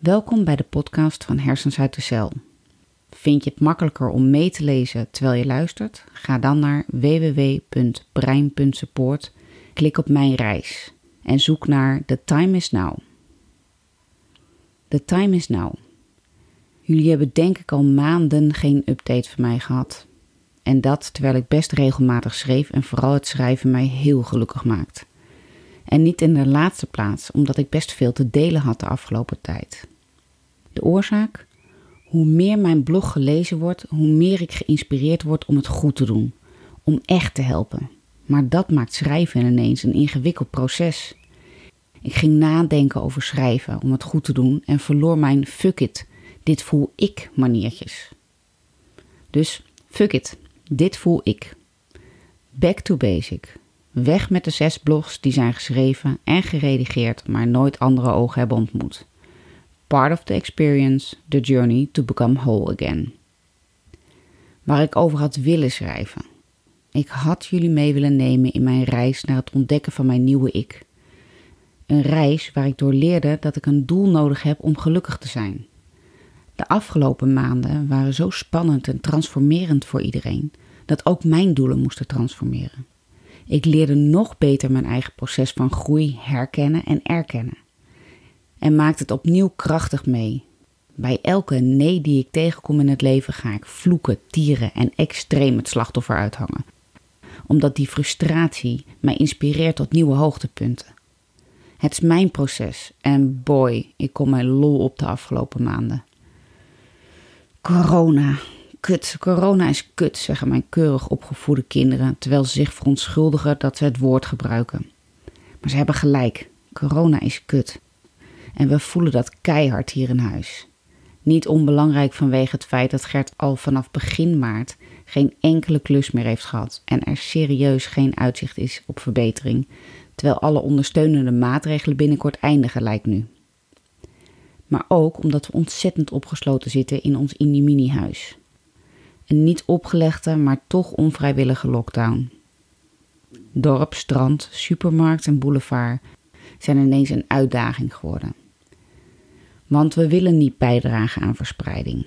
Welkom bij de podcast van Hersens uit de Cel. Vind je het makkelijker om mee te lezen terwijl je luistert? Ga dan naar www.brein.support, klik op Mijn reis en zoek naar The Time is Now. The Time is Now. Jullie hebben denk ik al maanden geen update van mij gehad. En dat terwijl ik best regelmatig schreef en vooral het schrijven mij heel gelukkig maakt. En niet in de laatste plaats, omdat ik best veel te delen had de afgelopen tijd. De oorzaak? Hoe meer mijn blog gelezen wordt, hoe meer ik geïnspireerd word om het goed te doen. Om echt te helpen. Maar dat maakt schrijven ineens een ingewikkeld proces. Ik ging nadenken over schrijven om het goed te doen en verloor mijn fuck it, dit voel ik maniertjes. Dus fuck it, dit voel ik. Back to basic. Weg met de zes blogs die zijn geschreven en geredigeerd, maar nooit andere ogen hebben ontmoet. Part of the experience, the journey to become whole again. Waar ik over had willen schrijven. Ik had jullie mee willen nemen in mijn reis naar het ontdekken van mijn nieuwe ik. Een reis waar ik door leerde dat ik een doel nodig heb om gelukkig te zijn. De afgelopen maanden waren zo spannend en transformerend voor iedereen dat ook mijn doelen moesten transformeren. Ik leerde nog beter mijn eigen proces van groei herkennen en erkennen. En maakte het opnieuw krachtig mee. Bij elke nee die ik tegenkom in het leven ga ik vloeken, tieren en extreem het slachtoffer uithangen. Omdat die frustratie mij inspireert tot nieuwe hoogtepunten. Het is mijn proces en boy, ik kom mijn lol op de afgelopen maanden. Corona, Kut, corona is kut, zeggen mijn keurig opgevoede kinderen, terwijl ze zich verontschuldigen dat ze het woord gebruiken. Maar ze hebben gelijk, corona is kut. En we voelen dat keihard hier in huis. Niet onbelangrijk vanwege het feit dat Gert al vanaf begin maart geen enkele klus meer heeft gehad en er serieus geen uitzicht is op verbetering, terwijl alle ondersteunende maatregelen binnenkort eindigen lijkt nu. Maar ook omdat we ontzettend opgesloten zitten in ons mini-huis. Een niet opgelegde, maar toch onvrijwillige lockdown. Dorp, strand, supermarkt en boulevard zijn ineens een uitdaging geworden. Want we willen niet bijdragen aan verspreiding.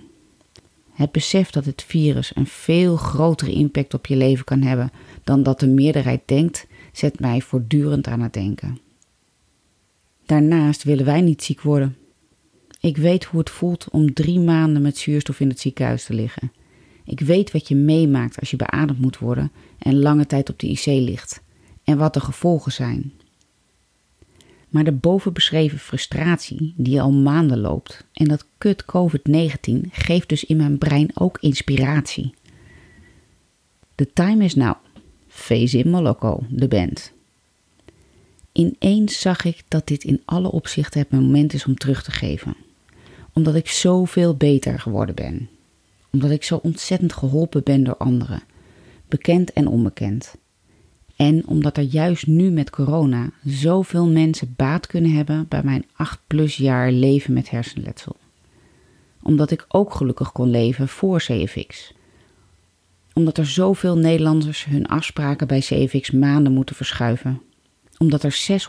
Het besef dat het virus een veel grotere impact op je leven kan hebben dan dat de meerderheid denkt, zet mij voortdurend aan het denken. Daarnaast willen wij niet ziek worden. Ik weet hoe het voelt om drie maanden met zuurstof in het ziekenhuis te liggen. Ik weet wat je meemaakt als je beademd moet worden en lange tijd op de IC ligt en wat de gevolgen zijn. Maar de bovenbeschreven frustratie die al maanden loopt en dat kut COVID-19 geeft dus in mijn brein ook inspiratie. The time is now. Face in Moloko, de band. Ineens zag ik dat dit in alle opzichten het moment is om terug te geven, omdat ik zoveel beter geworden ben omdat ik zo ontzettend geholpen ben door anderen, bekend en onbekend. En omdat er juist nu met corona zoveel mensen baat kunnen hebben bij mijn 8 plus jaar leven met hersenletsel. Omdat ik ook gelukkig kon leven voor CFX. Omdat er zoveel Nederlanders hun afspraken bij CFX maanden moeten verschuiven. Omdat er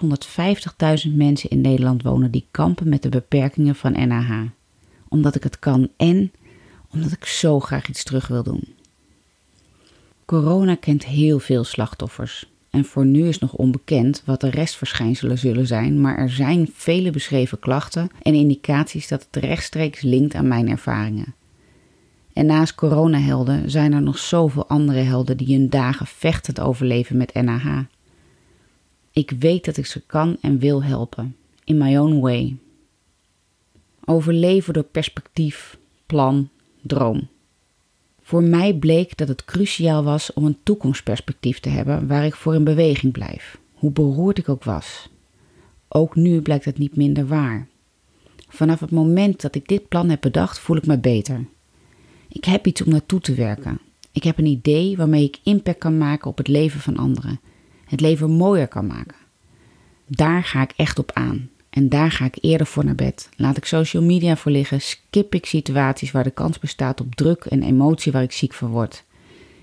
650.000 mensen in Nederland wonen die kampen met de beperkingen van NAH. Omdat ik het kan en omdat ik zo graag iets terug wil doen. Corona kent heel veel slachtoffers. En voor nu is nog onbekend wat de restverschijnselen zullen zijn, maar er zijn vele beschreven klachten en indicaties dat het rechtstreeks linkt aan mijn ervaringen. En naast coronahelden zijn er nog zoveel andere helden die hun dagen vechtend overleven met NAH. Ik weet dat ik ze kan en wil helpen, in my own way. Overleven door perspectief, plan droom. Voor mij bleek dat het cruciaal was om een toekomstperspectief te hebben waar ik voor in beweging blijf, hoe beroerd ik ook was. Ook nu blijkt het niet minder waar. Vanaf het moment dat ik dit plan heb bedacht, voel ik me beter. Ik heb iets om naartoe te werken. Ik heb een idee waarmee ik impact kan maken op het leven van anderen, het leven mooier kan maken. Daar ga ik echt op aan. En daar ga ik eerder voor naar bed. Laat ik social media voor liggen. Skip ik situaties waar de kans bestaat op druk en emotie waar ik ziek van word.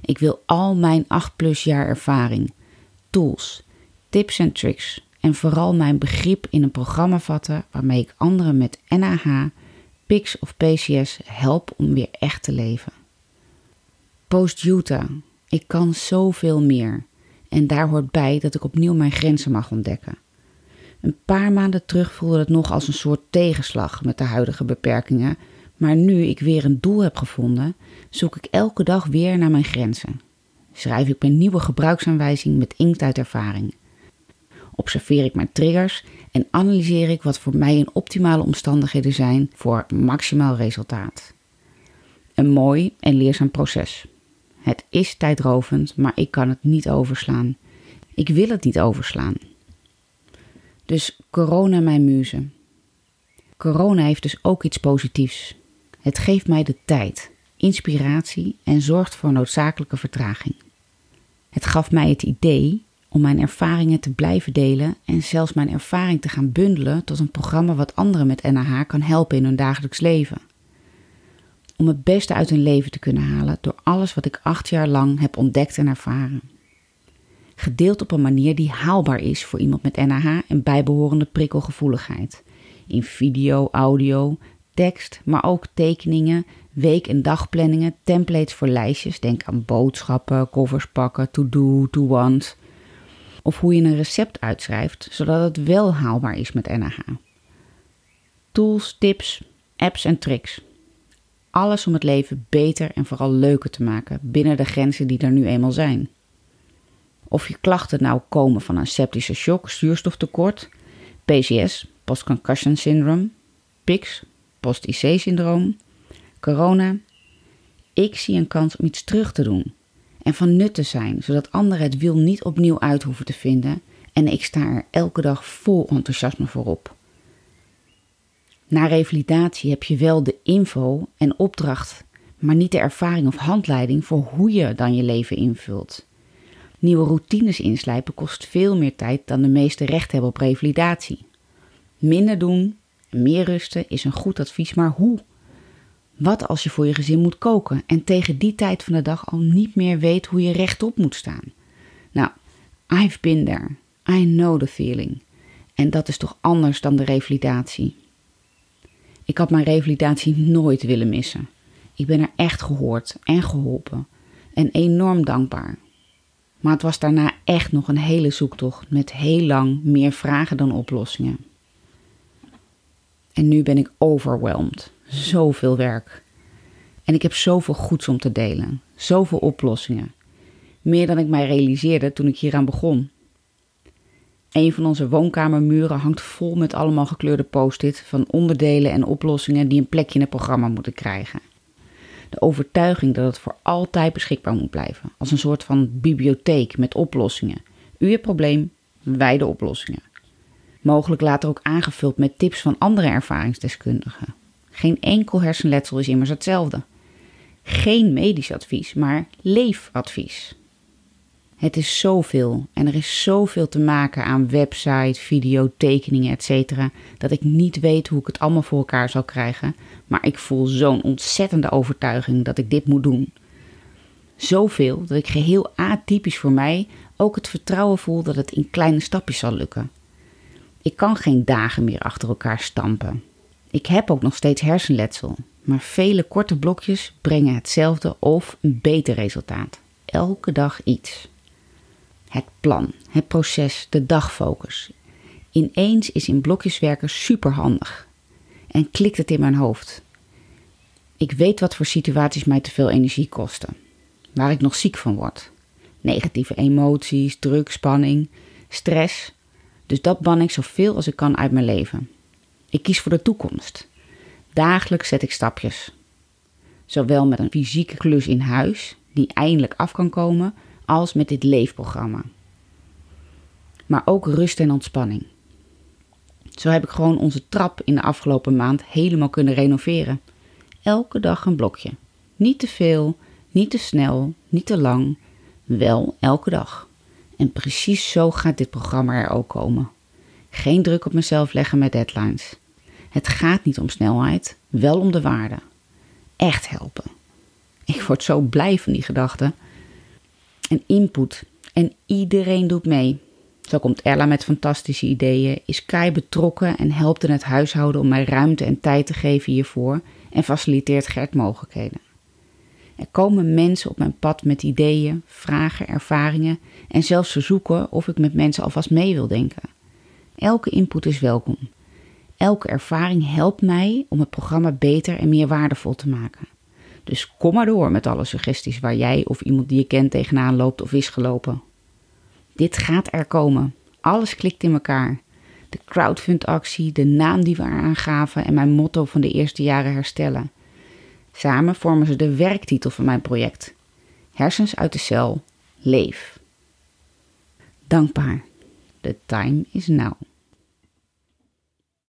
Ik wil al mijn 8 plus jaar ervaring, tools, tips en tricks en vooral mijn begrip in een programma vatten waarmee ik anderen met NAH, PICS of PCS help om weer echt te leven. Post-Utah, ik kan zoveel meer en daar hoort bij dat ik opnieuw mijn grenzen mag ontdekken. Een paar maanden terug voelde het nog als een soort tegenslag met de huidige beperkingen, maar nu ik weer een doel heb gevonden, zoek ik elke dag weer naar mijn grenzen. Schrijf ik mijn nieuwe gebruiksaanwijzing met inkt uit ervaring. Observeer ik mijn triggers en analyseer ik wat voor mij een optimale omstandigheden zijn voor maximaal resultaat. Een mooi en leerzaam proces. Het is tijdrovend, maar ik kan het niet overslaan. Ik wil het niet overslaan. Dus corona mijn muze. Corona heeft dus ook iets positiefs. Het geeft mij de tijd, inspiratie en zorgt voor noodzakelijke vertraging. Het gaf mij het idee om mijn ervaringen te blijven delen en zelfs mijn ervaring te gaan bundelen tot een programma wat anderen met NAH kan helpen in hun dagelijks leven. Om het beste uit hun leven te kunnen halen door alles wat ik acht jaar lang heb ontdekt en ervaren. Gedeeld op een manier die haalbaar is voor iemand met NAH en bijbehorende prikkelgevoeligheid. In video, audio, tekst, maar ook tekeningen, week- en dagplanningen, templates voor lijstjes. Denk aan boodschappen, covers pakken, to-do, to-want. Of hoe je een recept uitschrijft, zodat het wel haalbaar is met NAH. Tools, tips, apps en tricks. Alles om het leven beter en vooral leuker te maken binnen de grenzen die er nu eenmaal zijn. Of je klachten nou komen van een septische shock, zuurstoftekort, PCS, post-concussion syndrome, PICS, post-IC-syndroom, corona. Ik zie een kans om iets terug te doen en van nut te zijn, zodat anderen het wiel niet opnieuw uit hoeven te vinden en ik sta er elke dag vol enthousiasme voor op. Na revalidatie heb je wel de info en opdracht, maar niet de ervaring of handleiding voor hoe je dan je leven invult. Nieuwe routines inslijpen kost veel meer tijd dan de meeste recht hebben op revalidatie. Minder doen, meer rusten is een goed advies, maar hoe? Wat als je voor je gezin moet koken en tegen die tijd van de dag al niet meer weet hoe je rechtop moet staan? Nou, I've been there. I know the feeling. En dat is toch anders dan de revalidatie. Ik had mijn revalidatie nooit willen missen. Ik ben er echt gehoord en geholpen en enorm dankbaar. Maar het was daarna echt nog een hele zoektocht met heel lang meer vragen dan oplossingen. En nu ben ik overwhelmed. Zoveel werk. En ik heb zoveel goeds om te delen. Zoveel oplossingen. Meer dan ik mij realiseerde toen ik hieraan begon. Een van onze woonkamermuren hangt vol met allemaal gekleurde post-it van onderdelen en oplossingen die een plekje in het programma moeten krijgen. De overtuiging dat het voor altijd beschikbaar moet blijven, als een soort van bibliotheek met oplossingen. U het probleem, wij de oplossingen. Mogelijk later ook aangevuld met tips van andere ervaringsdeskundigen. Geen enkel hersenletsel is immers hetzelfde. Geen medisch advies, maar leefadvies. Het is zoveel en er is zoveel te maken aan website, video, tekeningen, etc. dat ik niet weet hoe ik het allemaal voor elkaar zal krijgen, maar ik voel zo'n ontzettende overtuiging dat ik dit moet doen. Zoveel dat ik geheel atypisch voor mij ook het vertrouwen voel dat het in kleine stapjes zal lukken. Ik kan geen dagen meer achter elkaar stampen. Ik heb ook nog steeds hersenletsel, maar vele korte blokjes brengen hetzelfde of een beter resultaat. Elke dag iets. Het plan, het proces, de dagfocus. Ineens is in blokjes werken superhandig. En klikt het in mijn hoofd. Ik weet wat voor situaties mij te veel energie kosten. Waar ik nog ziek van word. Negatieve emoties, druk, spanning, stress. Dus dat ban ik zoveel als ik kan uit mijn leven. Ik kies voor de toekomst. Dagelijks zet ik stapjes. Zowel met een fysieke klus in huis, die eindelijk af kan komen, als met dit leefprogramma. Maar ook rust en ontspanning. Zo heb ik gewoon onze trap in de afgelopen maand helemaal kunnen renoveren. Elke dag een blokje. Niet te veel, niet te snel, niet te lang. Wel elke dag. En precies zo gaat dit programma er ook komen. Geen druk op mezelf leggen met deadlines. Het gaat niet om snelheid, wel om de waarde. Echt helpen. Ik word zo blij van die gedachte. En input. En iedereen doet mee. Zo komt Ella met fantastische ideeën, is Kai betrokken en helpt in het huishouden om mij ruimte en tijd te geven hiervoor en faciliteert Gert mogelijkheden. Er komen mensen op mijn pad met ideeën, vragen, ervaringen en zelfs verzoeken of ik met mensen alvast mee wil denken. Elke input is welkom. Elke ervaring helpt mij om het programma beter en meer waardevol te maken. Dus kom maar door met alle suggesties waar jij of iemand die je kent tegenaan loopt of is gelopen. Dit gaat er komen. Alles klikt in elkaar. De crowdfundactie, de naam die we eraan gaven en mijn motto van de eerste jaren herstellen. Samen vormen ze de werktitel van mijn project. Hersens uit de cel, leef. Dankbaar. The time is now.